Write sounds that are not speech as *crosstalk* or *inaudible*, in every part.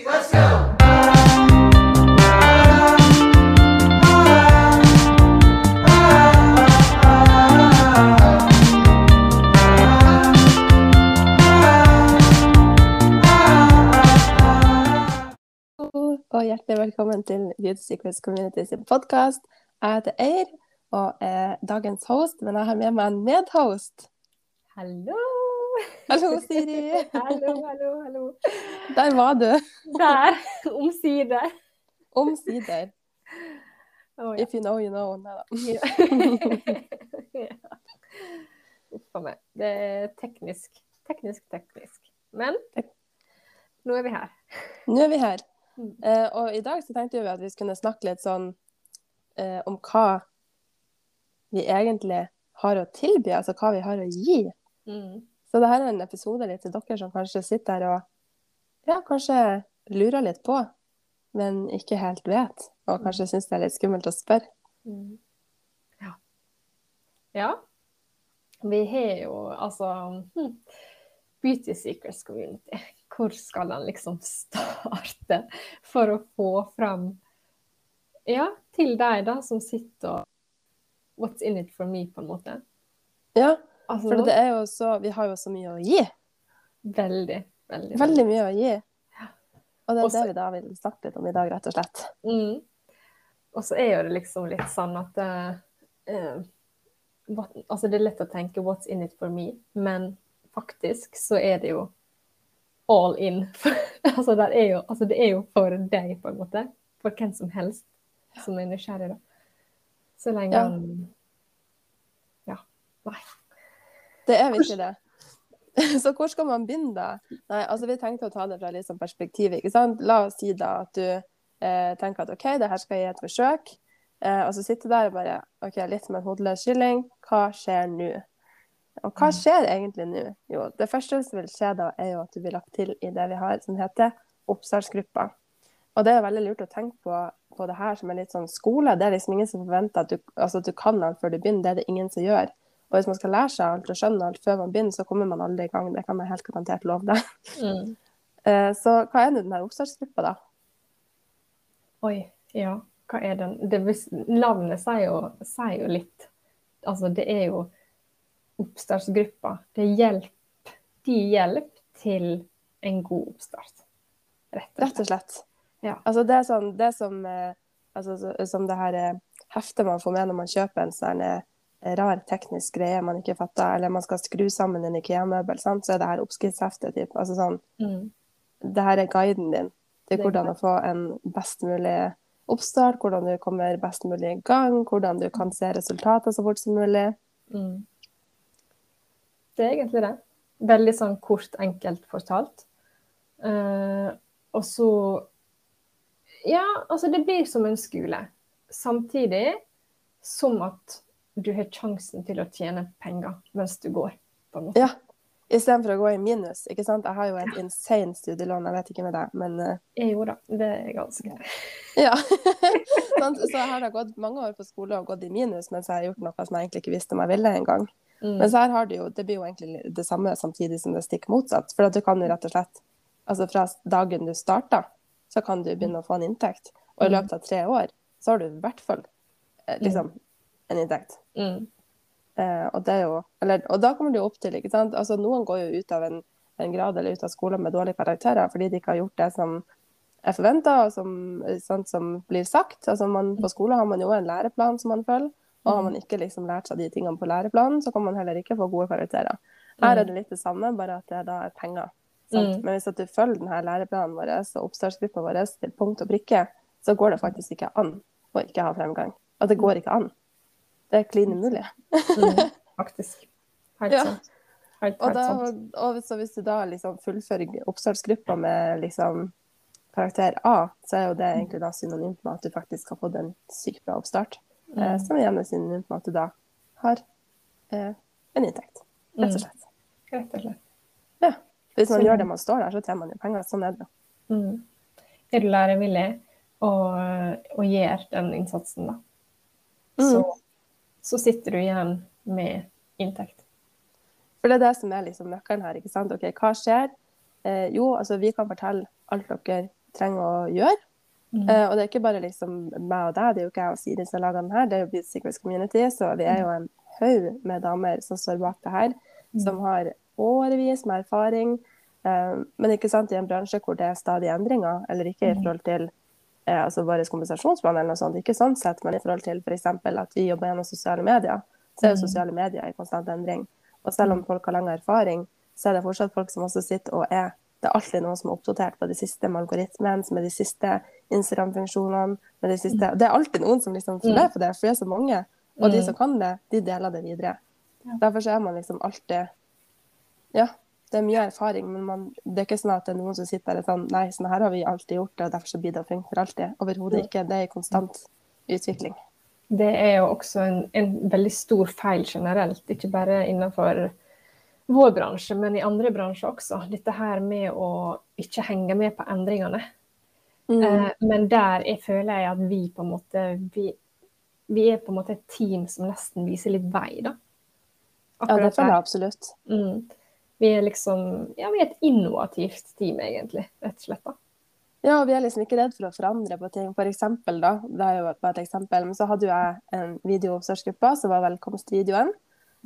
let's go! og hjertelig velkommen til Beauty Secrets Community sin podkast. Jeg heter Eir og er dagens host, men jeg har med meg en medhost. Hallo! Hallo, *laughs* Siri. hallo, hallo, hallo. Der var du. Der, omsider. Omsider. Oh, ja. If you know, you know. Nei da. *laughs* ja. Uff a meg. Det er teknisk. Teknisk, teknisk. Men nå er vi her. Nå er vi her. Mm. Eh, og i dag så tenkte vi at vi skulle snakke litt sånn uh, om hva vi egentlig har å tilby, altså hva vi har å gi. Mm. Så dette er en episode litt til dere som kanskje sitter der og ja, kanskje lurer litt på, men ikke helt vet, og kanskje syns det er litt skummelt å spørre. Mm. Ja. Ja. Vi har jo altså hm, Beauty Secrets Community. Hvor skal den liksom starte for å få fram Ja, til deg da, som sitter og What's in it for me, på en måte. Ja, Altså, for det er jo så Vi har jo så mye å gi. Veldig, veldig. Veldig mye å gi. Og det er Også- det vi da vil snakke litt om i dag, rett og slett. Mm. Og så er jo det liksom litt sånn at eh, eh, what, Altså, det er lett å tenke 'what's in it for me', men faktisk så er det jo all in. *laughs* altså, det er jo, altså, det er jo for deg, på en måte. For hvem som helst som er nysgjerrig, da. Så lenge Ja. han Ja. Nei. Det er virkelig det. *laughs* Så hvor skal man begynne, da? Nei, altså Vi tenkte å ta det fra litt sånn perspektiv. ikke sant? La oss si da at du eh, tenker at OK, det her skal jeg gi et forsøk. Eh, og så sitter du der og bare OK, litt som en hodeløs kylling. Hva skjer nå? Og hva skjer egentlig nå? Jo, det første som vil skje da, er jo at du blir lagt til i det vi har som heter oppstartsgruppa. Og det er veldig lurt å tenke på, på det her som er litt sånn skole. Det er liksom ingen som forventer at du, altså at du kan alt før du begynner. Det er det ingen som gjør. Og hvis man skal lære seg alt og skjønne alt før man begynner, så kommer man aldri i gang. Det kan jeg helt garantert love deg. Mm. *laughs* Eh, Så hva er nå den her oppstartsgruppa, da? Oi, ja. Hva er den? Det, navnet sier jo, sier jo litt. Altså, det er jo oppstartsgruppa. Det er hjelp. De hjelp til en god oppstart. Rett og Rett og slett. Ja. Altså det er sånn, det er som, eh, altså, som det her eh, heftet man får med når man kjøper en sånn rar teknisk greie man ikke fatter, eller man skal skru sammen en IKEA-møbel, så er det her oppskriftsheftet. Typ. Altså sånn, Mm. det her er guiden din til Det hvordan å få en best mulig oppstart, hvordan du kommer best mulig i gang, hvordan du kan se resultater så fort som mulig. Mm. Det er egentlig det. Veldig sånn kort, enkelt fortalt. Uh, og så Ja, altså det blir som en skole. Samtidig som at du har sjansen til å tjene penger mens du går. på en måte. Ja. Istedenfor å gå i minus. ikke sant? Jeg har jo et insane studielån, jeg vet ikke med deg, men uh... Jo da, det er ganske ja. *laughs* Så jeg har da gått mange år på skole og gått i minus mens jeg har gjort noe som jeg egentlig ikke visste om jeg ville engang. mm. Men så her har du jo, det blir jo egentlig det samme samtidig som det stikker motsatt. For at du kan jo rett og slett, altså fra dagen du starta, så kan du begynne å få en inntekt. Og i Mm. løpet av tre år så har du i hvert fall eh, liksom en inntekt. Mm. Eh, og, det jo, eller, og da kommer det jo opp til, ikke sant. Altså noen går jo ut av en, en grad eller ut av skolen med dårlige karakterer fordi de ikke har gjort det som er forventa, og som, sant, som blir sagt. Altså man, på skole har man jo en læreplan som man følger. Og har man ikke liksom lært seg de tingene på læreplanen, så kan man heller ikke få gode karakterer. Her er det litt det samme, bare at det da er penger. Mm. Men hvis at du følger denne læreplanen vår og oppstartsgruppa vår til punkt og prikke, så går det faktisk ikke an å ikke ha fremgang. At det går ikke an. Det er klin umulig. Mm. *laughs* Faktisk. Helt Ja. sant. Helt, Og, da, sant. og så hvis du da liksom fullfører oppstartsgruppa med liksom karakter A, så er jo det egentlig da synonymt med at du faktisk har fått en sykt bra oppstart. Eh, som igjen er synonymt med at du da har eh, en inntekt, rett og slett. Rett og slett. Ja. Hvis man Så- gjør det man står der, så tjener man jo penger. Sånn er det. Mm. Er du lærevillig og, og gjør den innsatsen, da, så, Mm. Så sitter du igjen med inntekt. For det er det som er liksom nøkkelen her. ikke sant? Ok, Hva skjer? Eh, jo, altså vi kan fortelle alt dere trenger å gjøre. Mm. Eh, og det er ikke bare liksom meg og deg, det er jo ikke jeg og Siri som lager den her, det er jo Beauty Secrets Community, så vi er jo en haug med damer som står bak det her, som har årevis med erfaring. Eh, men ikke sant, i en bransje hvor det er stadig endringer, eller ikke i forhold til altså vår eller noe sånt, ikke sånn sett, men i forhold til f.eks. at vi jobber gjennom sosiale medier, så er jo sosiale medier i konstant endring. Og selv om folk har lang erfaring, så er det fortsatt folk som også sitter og er Det er alltid noen som er oppdatert på de siste med algoritmen, med de siste Instagram-funksjonene, med de siste Det er alltid noen som liksom følger på det, for det er så mange. Og de som kan det, de deler det videre. Derfor så er man liksom alltid Ja, det er mye erfaring, men man, det er ikke sånn at det er noen som sitter der og sånn Nei, sånn her har vi alltid gjort det, og derfor så blir det funke for alltid. Overhodet ikke. Det er en konstant utvikling. Det er jo også en, en veldig stor feil generelt, ikke bare innenfor vår bransje, men i andre bransjer også. Dette her med å ikke henge med på endringene. Mm. Eh, men der jeg føler jeg at vi på en måte vi, vi er på en måte et team som nesten viser litt vei, da. Ja, det føler jeg absolutt. Mm. Vi er liksom Ja, vi er et innovativt team, egentlig, rett og slett. da. Ja, og vi er liksom ikke redd for å forandre på ting. For eksempel, da, det er jo bare et eksempel, men så hadde jo jeg en videooppstartsgruppe som var velkomstvideoen.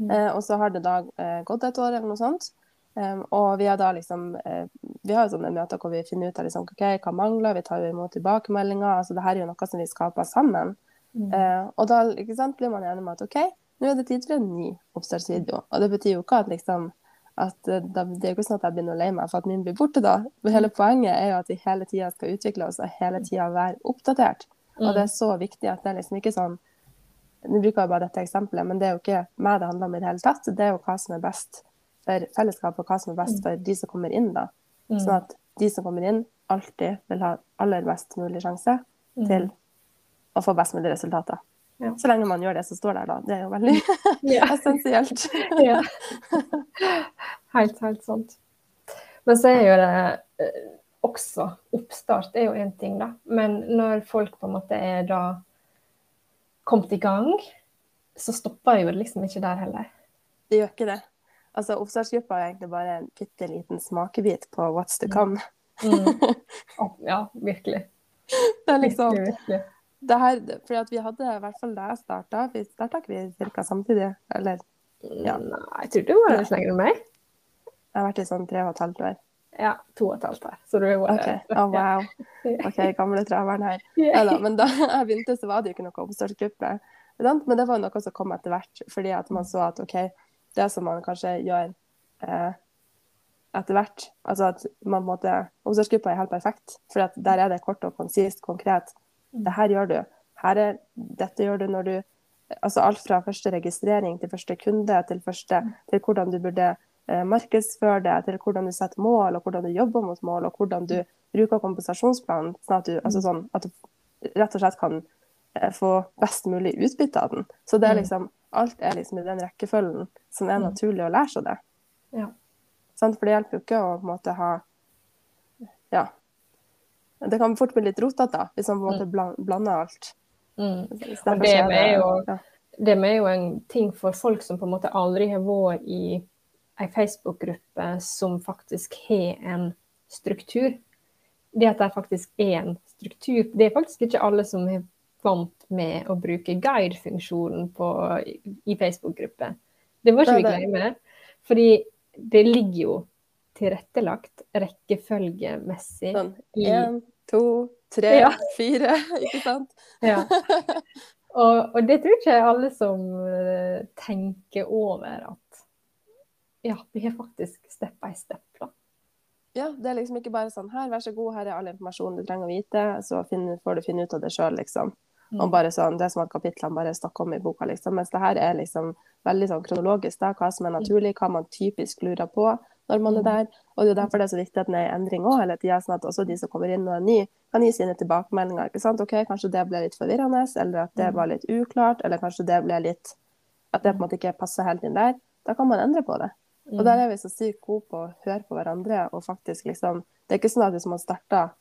Mm. Eh, og så har det da eh, gått et år eller noe sånt. Um, og vi har da liksom eh, Vi har jo sånne møter hvor vi finner ut av liksom, ok, hva mangler, vi tar jo imot tilbakemeldinger. altså det her er jo noe som vi skaper sammen. Mm. Eh, og da sant, blir man enig om at OK, nå er det tid for en ny oppstartsvideo. Og det betyr jo ikke at liksom at eh, da, Det er jo ikke sånn at jeg begynner å lei meg for at min blir borte da. Men hele poenget er jo at vi hele tida skal utvikle oss og hele tida være oppdatert. Og det er så viktig at det er liksom ikke sånn Nå bruker jeg bare dette eksempelet, men det er jo ikke meg det handler om i det hele tatt. Det er jo hva som er best for fellesskapet, og hva som er best for de som kommer inn, da. Mm. Sånn at de som kommer inn, alltid vil ha aller best mulig sjanse til å få best mulig resultater. Ja. Så lenge man gjør det som står der, da. Det er jo veldig Ja. *laughs* essensielt. ja. Helt, helt sant. Men så er jo det eh, også Oppstart er jo én ting, da. Men når folk på en måte er da kommet i gang, så stopper jo det liksom ikke der heller. Det gjør ikke det. Altså, Oppstartsgruppa er egentlig bare en bitte liten smakebit på what's to come. Å, *laughs* Ja, virkelig. Det er liksom Virkelig, virkelig. Det her, fordi at vi hadde, i hvert fall da jeg starta Vi starta ikke vi ca. samtidig? Eller Ja. Nei, jeg tror du var litt lenger enn meg. jeg har vært i sånn tre og et halvt år. Ja, to og et halvt år. Så du er okay. Oh, wow. *laughs* OK, gamle traveren her. *laughs* Ja. Men da jeg begynte, så var det jo ikke noe oppstartsgruppe. Men det var noe som kom etter hvert, fordi at man så at OK, det som man kanskje gjør eh, etter hvert Altså at man måtte, en Oppstartsgruppa er helt perfekt, for der er det kort og konsist, konkret. Det her gjør du. Her er, dette gjør du når du Altså alt fra første registrering til første kunde, til, første, til hvordan du burde eh, markedsføre det, til hvordan du setter mål, og hvordan du jobber mot mål, og hvordan du bruker kompensasjonsplanen, sånn at du, altså sånn, at du rett og slett kan eh, få best mulig utbytte av den. Så det er Mm. liksom, alt er liksom i den rekkefølgen som er naturlig å lære seg det. Ja. For det hjelper jo ikke å måte ha Ja. Det kan fort bli litt rotete hvis man på en måte blander alt. Mm. Og det er jo det er jo en ting for folk som på en måte aldri har vært i ei Facebook-gruppe som faktisk har en struktur. Det at det faktisk er en struktur Det er faktisk ikke alle som er vant med å bruke guide-funksjonen i Facebook-grupper. Det må ikke vi glemme. Fordi det ligger jo tilrettelagt rekkefølgemessig. Sånn én, to, tre, Ja. fire, *laughs* ikke sant? Ja. *laughs* Og, og det tror ikke alle som eh, tenker over at ja, vi har faktisk step by step, da. Ja, det er liksom ikke bare sånn her, vær så god, her er all informasjon du trenger å vite, så finner, får du finne ut av det sjøl, liksom. Mm. Og bare sånn, Det som at kapitlene bare stakk om i boka, liksom. Mens det her er liksom veldig sånn kronologisk, da, hva som er naturlig, hva man typisk lurer på når man er der. Og det er derfor det er så viktig at den er i endring òg hele tida, sånn at også de som kommer inn og er ny, kan gi sine tilbakemeldinger. ikke sant? OK, kanskje det ble litt forvirrende, eller at det var litt uklart, eller kanskje det ble litt At det på en måte ikke passer helt inn der. Da kan man endre på det. Og der er vi så sykt gode på å høre på hverandre og faktisk liksom Det er ikke sånn at hvis man starter,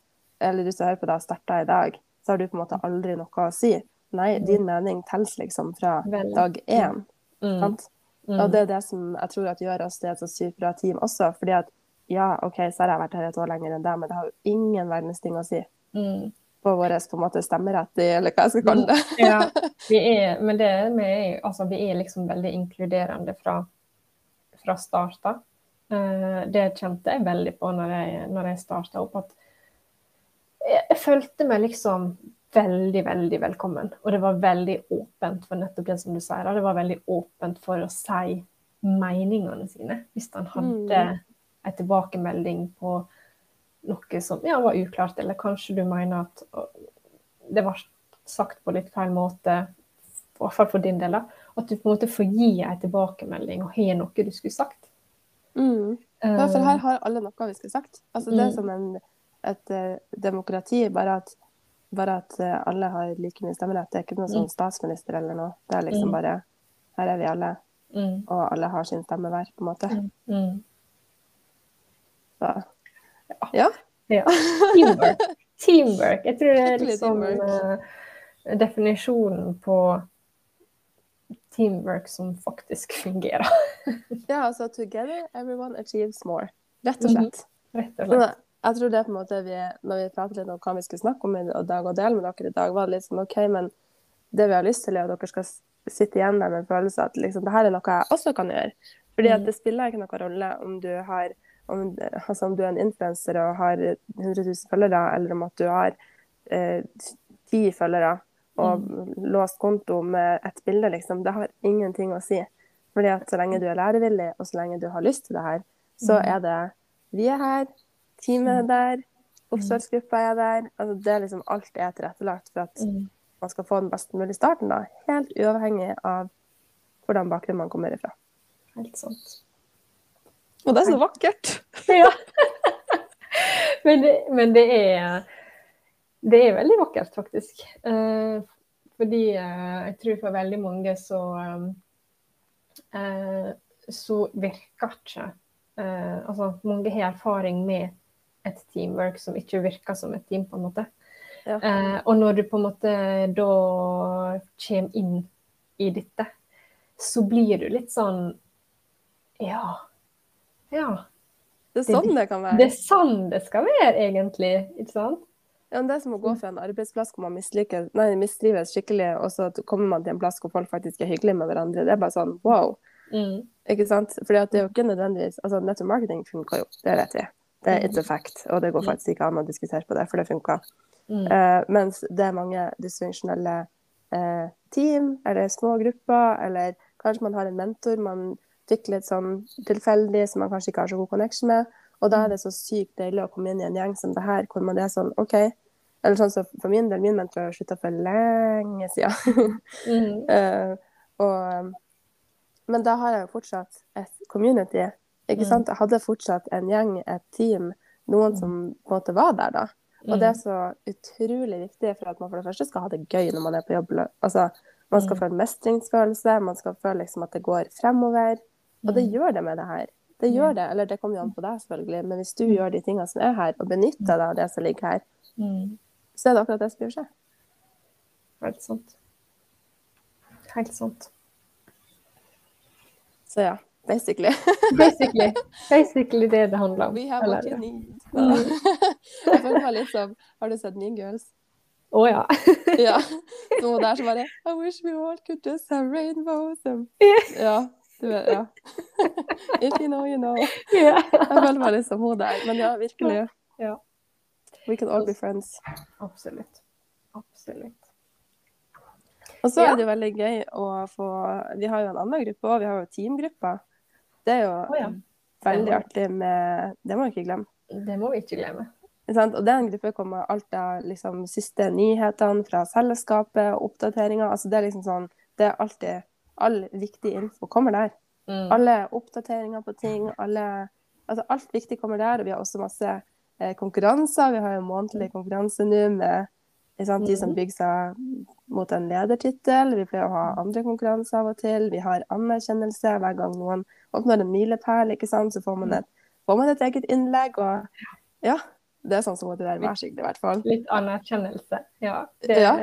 eller du som hører på det, starta i dag, så har du på en måte aldri noe å si. Nei, din mening teller liksom fra dag én. Mm. Sant? Og det er det som jeg tror at gjør oss til et så sykt bra team også. fordi at ja, OK, så har jeg vært her et år lenger enn deg, men det har jo ingen verdens ting å si Mm. på vår på en måte stemmerett eller hva jeg skal kalle det. Ja, *laughs* vi er, men det vi er, altså, vi er liksom veldig inkluderende fra, fra starta. Eh, det kjente jeg veldig på når jeg, når jeg starta opp, at jeg, jeg følte meg liksom veldig, veldig velkommen. Og det var veldig åpent for nettopp det som du sier. Det var veldig åpent for å si meningene sine. Hvis han hadde Mm. en tilbakemelding på noe som ja, var uklart, eller kanskje du mener at det var sagt på litt feil måte, i hvert fall for din del, da, at du på en måte får gi en tilbakemelding og har noe du skulle sagt. Mm. Ja, for her har alle noe vi skulle sagt. Altså, det er Mm. som en, et eh, demokrati, bare at, bare at eh, alle har like mye stemmerett. Det er ikke noe sånn statsminister eller noe. Det er liksom Mm. bare Her er vi alle, mm, og alle har sin stemme hver, på en måte. mm, mm. Så ja. Ja. Teamwork. Teamwork. Jeg tror det er liksom uh, definisjonen på teamwork som faktisk fungerer, ja, altså together everyone achieves more. Rett og slett. rett og slett. Jeg tror det er på en måte vi, Når vi prater litt om hva vi skulle snakke om i dag og dele med dere i dag, var det litt sånn OK, men det vi har lyst til, er at dere skal sitte igjen der med en følelse at liksom, det her er noe jeg også kan gjøre. Fordi at Mm. det spiller ikke noen rolle om du har om, altså om du er en influenser og har 100 000 følgere, eller om at du har eh, ti følgere og låst konto med et bilde, liksom. Det har ingenting å si. Fordi at så lenge du er lærevillig, og så lenge du har lyst til det her, så Mm. er det Vi er her, teamet er der, oppstartsgruppa er der. Altså, det er liksom alt er tilrettelagt for at Mm. man skal få den best mulige starten, da. Helt uavhengig av hvordan bakgrunn man kommer ifra. Helt sant. Og det er så vakkert! *laughs* Ja. men, det, men det er Det er veldig vakkert, faktisk. Eh, fordi eh, jeg tror for veldig mange så eh, Så virker ikke eh, Altså, mange har erfaring med et teamwork som ikke virker som et team, på en måte. Ja. Eh, og når du på en måte da kommer inn i dette, så blir du litt sånn Ja. Ja. Det er sånn det kan være. Det er sånn det skal være, egentlig. Ikke sant? Ja, det er som å gå fra en arbeidsplass hvor man nei, mistrives skikkelig, og så kommer man til en plass hvor folk faktisk er hyggelige med hverandre. Det er bare sånn wow. Mm. Ikke sant? Fordi at det er jo ikke nødvendigvis altså Nettopp marketing funker jo, det vet vi. Det er et effekt, og det går faktisk ikke an å diskutere på det, for det funka. Mm. Uh, mens det er mange dysfunksjonelle uh, team, eller små grupper, eller kanskje man har en mentor man fikk litt sånn tilfeldig, som man kanskje ikke har så god connection med. Og da er det så sykt deilig å komme inn i en gjeng som det her, hvor man er sånn OK. Eller sånn som for min del, min mentor har slutta for lenge siden. *laughs* Mm. uh, og, men da har jeg jo fortsatt et community. Ikke Mm. sant? Jeg hadde fortsatt en gjeng, et team, noen som på en måte var der da. Og det er så utrolig viktig for at man for det første skal ha det gøy når man er på jobb. Altså, man skal Mm. føle mestringsfølelse, man skal føle liksom at det går fremover. Og det Mm. gjør det med det her. Det gjør det, eller det kommer jo an på deg selvfølgelig, men hvis du gjør de tingene som er her, og benytter deg av det som ligger her, Mm. så er det akkurat det som gjør seg. Helt sant. Helt sant. Så ja, basically. Basically, *laughs* basically det det handler om. We have what you need. Mm. *laughs* Jeg føler litt som Har du sett Mean Girls? Å ja. *laughs* Ja. Så hun der som bare I wish we all could just have rainbows Ja. Du vet, ja. If you know, you know. Yeah. Jeg føler meg litt som hun der. Men ja, virkelig. Ja. We can all be friends. Absolutt. Absolutt. Og så er det jo veldig gøy å få Vi har jo en annen gruppe òg, vi har jo teamgrupper. Det er jo oh, ja. veldig Det artig med Det må vi ikke glemme. Det må vi ikke glemme. Og det er en gruppe hvor alt av liksom, siste nyhetene fra selskapet og oppdateringer. Altså, det er liksom sånn Det er alltid All viktig info kommer der. Mm. Alle oppdateringer på ting, alle Altså alt viktig kommer der. Og vi har også masse eh, konkurranser. Vi har jo månedlig konkurranse nå med sant, de som Mhm. bygger seg mot en ledertittel. Vi pleier å ha andre konkurranser av og til. Vi har anerkjennelse hver gang noen oppnår en milepæl, ikke sant, så får man et, får man et eget innlegg. Og ja, det er sånn som motiverer meg skikkelig, i hvert fall. Litt anerkjennelse. Ja. Det, Ja.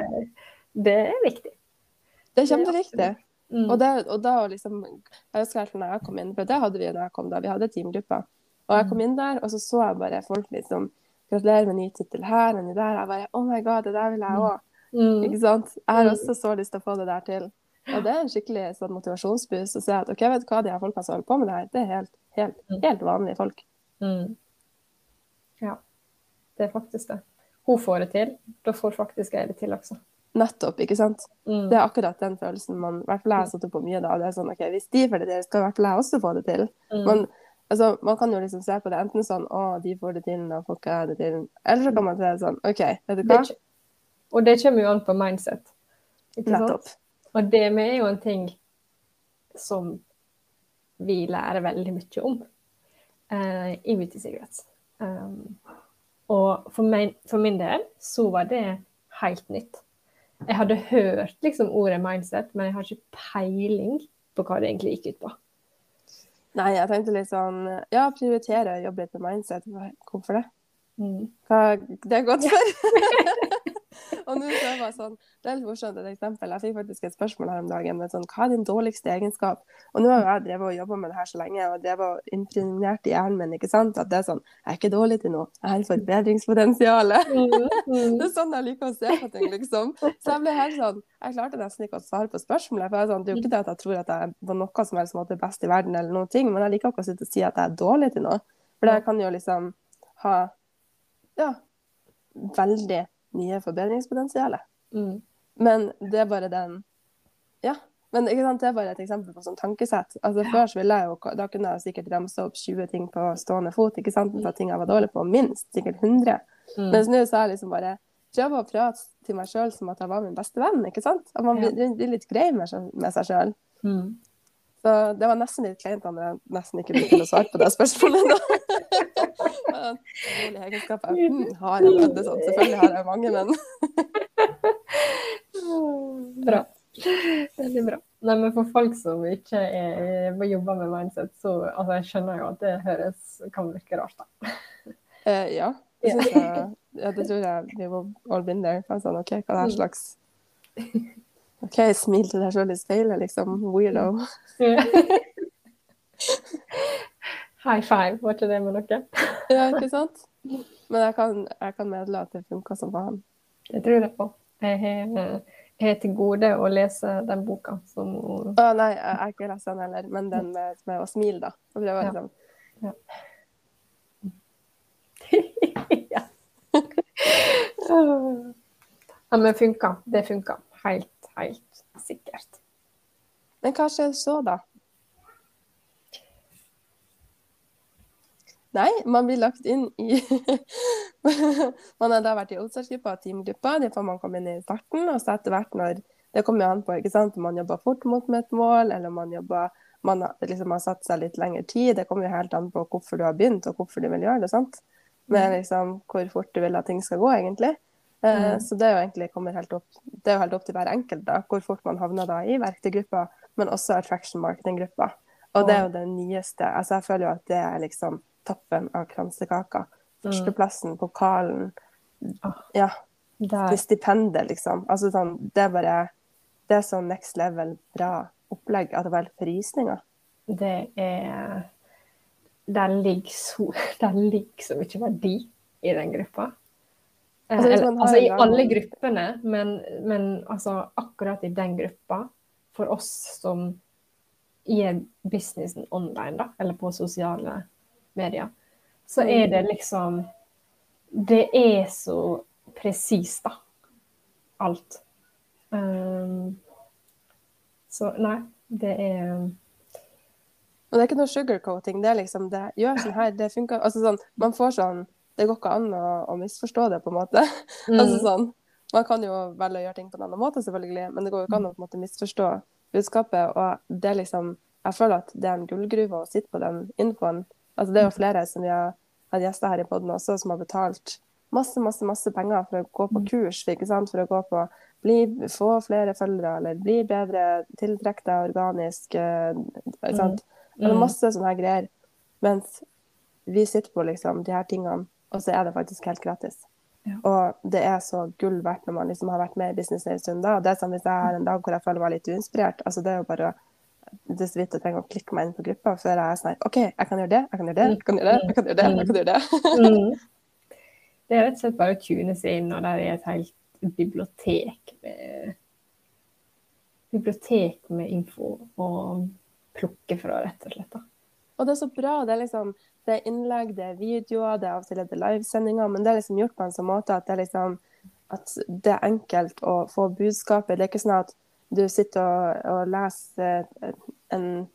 det er viktig. Det er kjempeviktig. Mm. Og, det, og da liksom Jeg husker helt når jeg kom inn, for det hadde vi da jeg kom da, vi hadde teamgrupper. Og jeg kom inn der, og så så jeg bare folk liksom Gratulerer med ny tittel her og ny der. Jeg bare Oh my god, det der vil jeg òg. Mm. Ikke sant? Jeg har Mm. også så lyst til å få det der til. Og det er en skikkelig sånn motivasjonsboost å se at OK, vet du hva, de her folka som holder på med det her, det er helt, helt, Mm. helt vanlige folk. Mm. Ja, det er faktisk det. Hun får det til, da får faktisk jeg det til også. Nettopp, ikke sant? Mm. Det er akkurat den følelsen man i hvert fall jeg har satt opp på mye da. Det er sånn, ok, Hvis de får det til, skal i hvert fall jeg også få det til. Mm. Man, altså, man kan jo liksom se på det enten sånn å, de får det til, og folk er det til. Eller så kan man se det sånn, OK, vet du hva? Og det kommer jo an på mindset. Ikke sant? Og det med er jo en ting som vi lærer veldig mye om eh, i Beauty Secrets. Um, og for, meg, for min del så var det helt nytt. Jeg hadde hørt liksom ordet mindset, men jeg har ikke peiling på hva det egentlig gikk ut på. Nei, jeg tenkte litt sånn Ja, prioritere å jobbe litt med mindset. Hvorfor det? Mm. Hva det er godt for? *laughs* *laughs* og nå så er jeg bare sånn, Det er litt morsomt et eksempel. Jeg fikk faktisk et spørsmål her om dagen med sånn, hva er din dårligste egenskap? Og nå har jeg drevet og jobba med det her så lenge og drevet og impregnert i hjernen min ikke sant? at det er sånn Jeg er ikke dårlig til noe, jeg har forbedringspotensial. *laughs* Mm. *laughs* Det er sånn jeg liker å se på ting, liksom. Så jeg ble helt sånn Jeg klarte nesten ikke å svare på spørsmålet. For jeg er sånn, det er jo ikke det at jeg tror at jeg er på noe som helst måte best i verden, eller noen ting, men jeg liker ikke å sitte og si at jeg er dårlig til noe. For det kan jo liksom ha ja, veldig mye forbedringspotensial. Mm. Men det er bare den Ja. Men ikke sant, det er bare et eksempel på sånn tankesett. Altså Før så ville jeg jo, da kunne jeg sikkert ramse opp 20 ting på stående fot, ikke sant, på ting jeg var dårlig på. Minst sikkert 100. Mm. Mens nå så er jeg liksom bare prøver å prate til meg sjøl som at jeg var min beste venn. ikke sant? At man blir, blir litt grei med, med seg sjøl. Mm. Så det var nesten litt kleint at jeg nesten ikke brukte å svare på det spørsmålet. da. *laughs* Dårlige egenskaper. Hmm, har jeg det sånn? Selvfølgelig har jeg mange, men *laughs* Bra. Veldig bra. Nei, men for folk som ikke er, jobber med mindset, så altså, jeg skjønner jo at det høres kan virke rart, da. eh, ja. Det, synes jeg, ja, det tror jeg vi var all been there. Sånn, OK, hva er det slags OK, smil til deg sjøl i speilet, liksom. Weirdo. High five, var ikke det med noe? *laughs* Ja, ikke sant? Men jeg kan, jeg kan medle at det funka som faen. Det tror jeg på. Jeg har, til gode å lese den boka som Å nei, jeg har ikke lest den heller, men den med, med å smile, da. Og prøve, Ja. liksom. ja. *laughs* *laughs* ja, men funka. Det funka. Helt, helt sikkert. Men hva skjer så, da? Nei, man blir lagt inn i *laughs* Man har da vært i oppstartsgruppa og teamgruppa. Det får man komme inn i starten. Og så etter hvert når Det kommer jo an på ikke sant? om man jobber fort mot med et mål, eller om man jobber man har, liksom, har satt seg litt lengre tid. Det kommer jo helt an på hvorfor du har begynt, og hvorfor du vil gjøre det. sant? Med liksom, hvor fort du vil at ting skal gå, egentlig. Eh, Mm. Så det er jo egentlig kommer helt opp, det er jo helt opp til hver enkelt da, hvor fort man havner da i verktøygruppa, men også attraction marketing-gruppa. Og det er jo det nyeste. altså Jeg føler jo at det er liksom toppen av kransekaka. Førsteplassen, pokalen, Ah. ja, det stipendet, liksom. Altså sånn, det er bare Det er sånn next level bra opplegg at det var helt frysninger. Det er Der ligger så, *laughs* der ligger så mye verdi i den gruppa. Eh, Altså, eller- altså, I alle gruppene, men, men altså, akkurat i den gruppa, for oss som gir businessen online, da, eller på sosiale medier, så er det liksom Det er så presist, da. Alt. Um, så nei, det er Og det er ikke noe sugarcoating. Det er liksom det. Gjør sånn her, det funker. Altså sånn, man får sånn Det går ikke an å, å misforstå det, på en måte. altså sånn, Man kan jo velge å gjøre ting på en annen måte, selvfølgelig, men det går jo ikke an å på en måte misforstå budskapet. Og det er liksom Jeg føler at det er en gullgruve å sitte på den infoen. Altså, det er jo flere som vi har hatt gjester her i poden også, som har betalt masse, masse, masse penger for å gå på kurs, ikke sant? for å gå på bli, få flere følgere, eller bli bedre, tiltrekk deg organisk. eh, ikke sant? Altså, masse sånne her greier. Mens vi sitter på liksom de her tingene, og så er det faktisk helt gratis. Ja. Og det er så gull verdt når man liksom har vært med i business en stund da. Og det er som hvis jeg har en dag hvor jeg føler meg litt uinspirert, altså det er jo bare å det så vidt jeg trenger å klikke meg inn på gruppa jeg er sånn OK, jeg kan gjøre det, jeg kan gjøre det, jeg kan gjøre det, jeg kan gjøre det. jeg kan gjøre det. Mm. *laughs* Det er rett og slett bare å tune seg inn, og der er et helt bibliotek med Bibliotek med info å plukke fra, rett og slett. da. Og det er så bra. Det er liksom det er innlegg, det er videoer, det er av og til er livesendinger, men det er liksom gjort på en sånn måte at det er liksom at det er enkelt å få budskapet. Det er ikke sånn at du sitter og, og leser en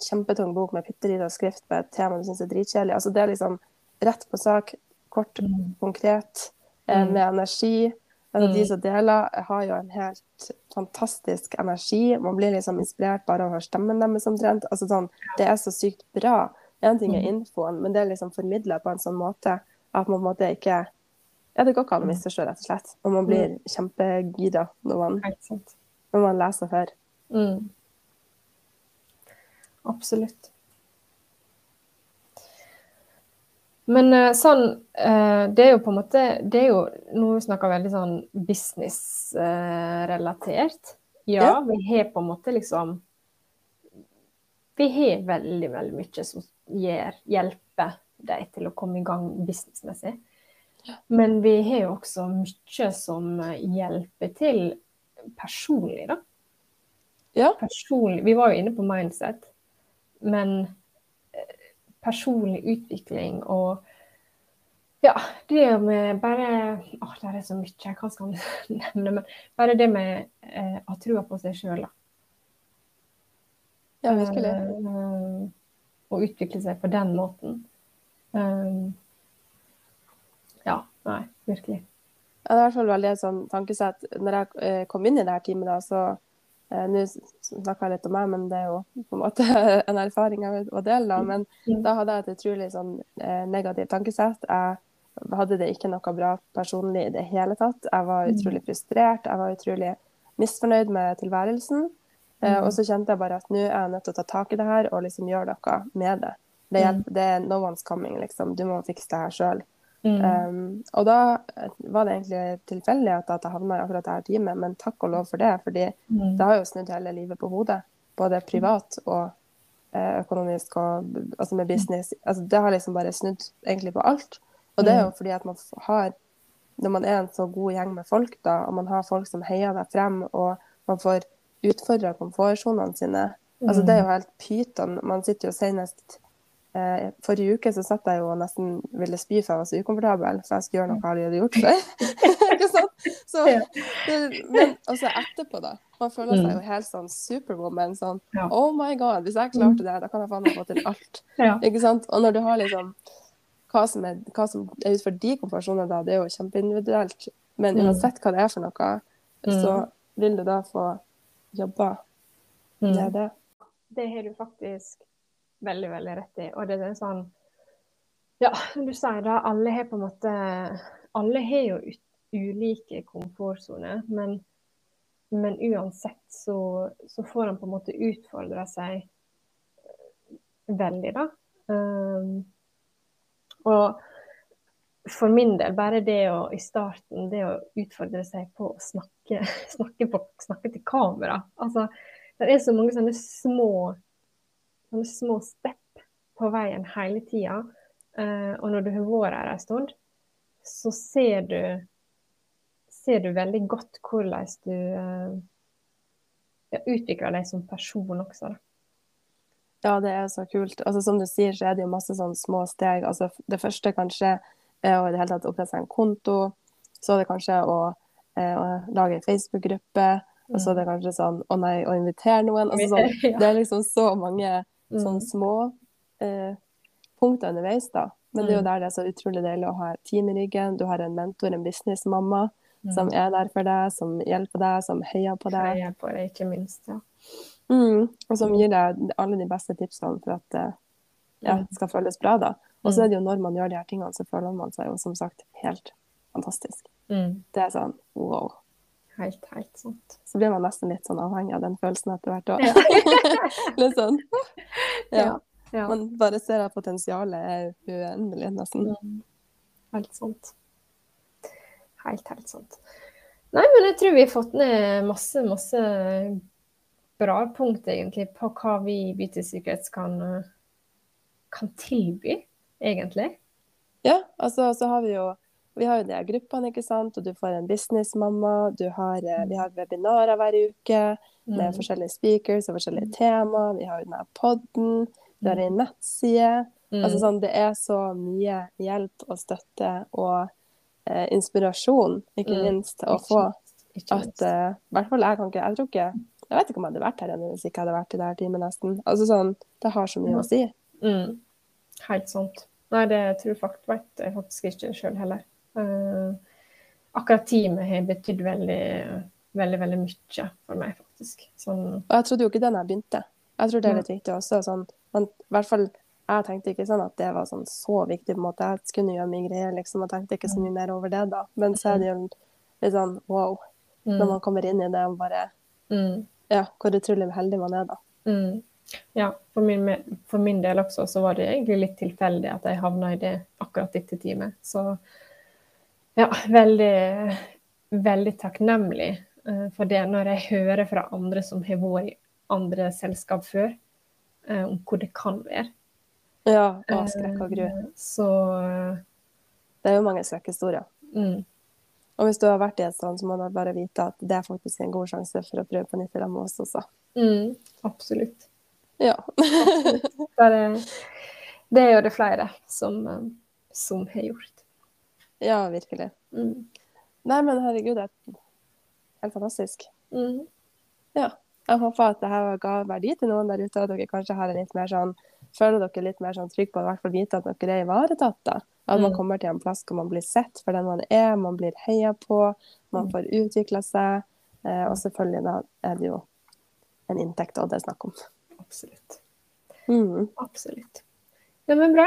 kjempetung bok med bitte lita skrift på et tema du syns er dritkjedelig. Altså, det er liksom rett på sak, kort, Mm. konkret, eh, Mm. med energi. Altså, Mm. De som deler, har jo en helt fantastisk energi. Man blir liksom inspirert bare av å høre stemmen deres omtrent. Altså, sånn, det er så sykt bra. En ting er Mm. infoen, men det er liksom formidla på en sånn måte at man på en måte ikke Ja, det går ikke an å Mm. misforstå, rett og slett. Og man blir kjempegira når man. Når man leser før. Mm. Absolutt. Men eh, sånn eh, Det er jo på en måte det er jo, Nå snakker vi veldig sånn businessrelatert. Ja, Ja. vi har på en måte liksom Vi har veldig, veldig mye som gjør, hjelper deg til å komme i gang businessmessig. Men vi har jo også mye som hjelper til personlig, da Ja. personlig Vi var jo inne på mindset, men eh, personlig utvikling og ja, det med bare Åh, det er så mye, hva skal man *laughs* nevne? Men bare det med eh, å ha trua på seg sjøl, da. ja, virkelig. Eh, og utvikle seg på den måten. Um, ja, nei, virkelig. Ja, det er i hvert fall veldig et sånn tankesett. Når jeg eh, kom inn i det her teamet, da, så eh, Nå snakker jeg litt om meg, men det er jo på en måte *laughs* en erfaring jeg vil dele. Da. Men da hadde jeg et utrolig sånn eh, negativt tankesett. Jeg hadde det ikke noe bra personlig i det hele tatt. Jeg var Mm. utrolig frustrert. Jeg var utrolig misfornøyd med tilværelsen. Mm. og så kjente jeg bare at nå er jeg nødt til å ta tak i det her og liksom gjøre noe med det. Det, Mm. hjelper, det er no one's coming, liksom. Du må fikse det her sjøl. Mm. Um, og da eh, var det egentlig tilfeldig at jeg havna i akkurat dette teamet, men takk og lov for det. fordi Mm. det har jo snudd hele livet på hodet. Både privat og eh, økonomisk og altså med business. Altså det har liksom bare snudd egentlig på alt. Og det er jo fordi at man har Når man er en så god gjeng med folk, da, og man har folk som heier deg frem, og man får utfordra komfortsonene sine Altså det er jo helt pyton. Man sitter jo senest eh, Forrige uke så satt jeg jo og nesten ville spy for jeg var så ukomfortabel, for jeg skulle gjøre noe jeg aldri hadde gjort før. *laughs* Ikke sant? Så, men også etterpå, da. Man føler seg Mm. jo helt sånn superwoman. Sånn Ja. Oh my god, hvis jeg klarte det, da kan jeg faen meg få til alt. Ja. Ikke sant? Og når du har liksom hva som er, hva som er ut for de komfortsonene, da, det er jo kjempeindividuelt. Men Mm. uansett hva det er for noe, så vil du da få jobba Det er det. Det har du faktisk veldig, veldig rett i. Og det er sånn Ja, du sier da, alle har på en måte Alle har jo ulike komfortsoner, men, men uansett så, så får en på en måte utfordra seg veldig, da. Um, og for min del, bare det å i starten, det å utfordre seg på å snakke, *laughs* snakke, på, snakke til kamera. Altså, det er så mange sånne små sånne små stepp på veien hele tida. Eh, og når du har vært her en stund, så ser du ser du veldig godt hvordan du eh, ja, utvikler deg som person også. Da. Ja, det er så kult. Altså, som du sier, så er det jo masse sånne små steg. Altså, det første kanskje er å i det hele tatt opprette seg en konto. Så er det kanskje å, eh, å lage en Facebook-gruppe. Og så er det kanskje sånn å nei, å invitere noen. Altså, sånn, *laughs* det er liksom så mange Mm. små eh, punkter underveis, da. Men det er jo Mm. der det er så utrolig deilig å ha team i ryggen. Du har en mentor, en businessmamma, Mm. som er der for deg, som hjelper deg, som heier på deg. Heier på deg, ikke minst. Ja. Mm, og som gir deg alle de beste tipsene for at det ja, det skal føles bra. da. Og så Mm. er det jo når man gjør de her tingene, så føler man seg jo som sagt helt fantastisk. Mm. Det er sånn wow. Helt, helt sant. Så blir man nesten litt sånn avhengig av den følelsen etter hvert òg. Ja. *laughs* litt sånn. *laughs* Ja. Ja. Man bare ser at potensialet er uendelig, nesten. Mm. Helt sant. Helt, helt sant. Nei, men jeg tror vi har fått ned masse, masse bra punkt egentlig på hva vi i Beauty Secrets kan, eh, kan tilby, egentlig. Ja, altså så har vi jo vi har jo de gruppene, ikke sant, og du får en businessmamma. Du har, eh, vi har webinarer hver uke med Mm. forskjellige speakers og forskjellige tema. Vi har jo den her podden, vi har en nettside. Mm. Altså sånn, det er så mye hjelp og støtte og eh, inspirasjon, ikke Mm. minst, å Ikke få. ikke. At eh, i hvert fall jeg kan ikke Jeg tror ikke Jeg vet ikke om jeg hadde vært her ennå hvis ikke jeg hadde vært i det her teamet, nesten. Altså sånn, Det har så mye å si. Mm. Helt sant. Nei, det tror jeg faktisk, vet jeg faktisk ikke sjøl heller. Eh, akkurat teamet har betydd veldig, veldig, veldig mye for meg, faktisk. Sånn, Og jeg trodde jo ikke den jeg begynte. Jeg tror det er litt viktig også. Sånn, men i hvert fall, jeg tenkte ikke sånn at det var sånn så viktig. på en måte. Jeg skulle gjøre mye greier, liksom, og tenkte ikke så mye mer over det da. Men så er det jo litt sånn wow, når mm, man kommer inn i det og bare mm, Ja, hvor utrolig heldig man er da. mm. Ja, for min, for min del også så var det egentlig litt tilfeldig at jeg havna i det akkurat dette teamet. Så ja, veldig, veldig takknemlig eh, for det når jeg hører fra andre som har vært i andre selskap før, eh, om hvor det kan være. Ja, og skrekk og gru. Eh, Så Det er jo mange skrekkhistorier. mm, Og hvis du har vært i et sånt, så må du bare vite at det er faktisk en god sjanse for å prøve på nytt i lag med oss også. mm, absolutt. Ja. Det er, det er jo det flere som, eh, som har gjort. Ja, virkelig. Mm, Nei, men herregud, det er helt fantastisk. mm, Ja. Jeg håper at det her ga verdi til noen der ute, at dere kanskje har en litt mer sånn Føler dere litt mer sånn trygg på å i hvert fall vite at dere er ivaretatt. da. At man Mm. kommer til en plass hvor man blir sett for den man er, man blir heia på, man Mm. får utvikla seg. Eh, og selvfølgelig da er det jo en inntekt og det er snakk om. absolutt. Mm. Absolutt. Ja, men bra.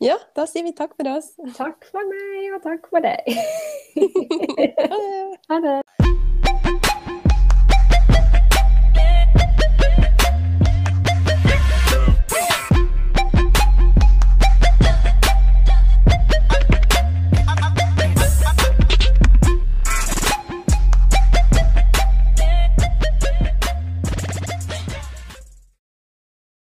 Ja, da sier vi takk for oss. Takk for meg, og takk for deg. *laughs* Ha det. *laughs* Ha det.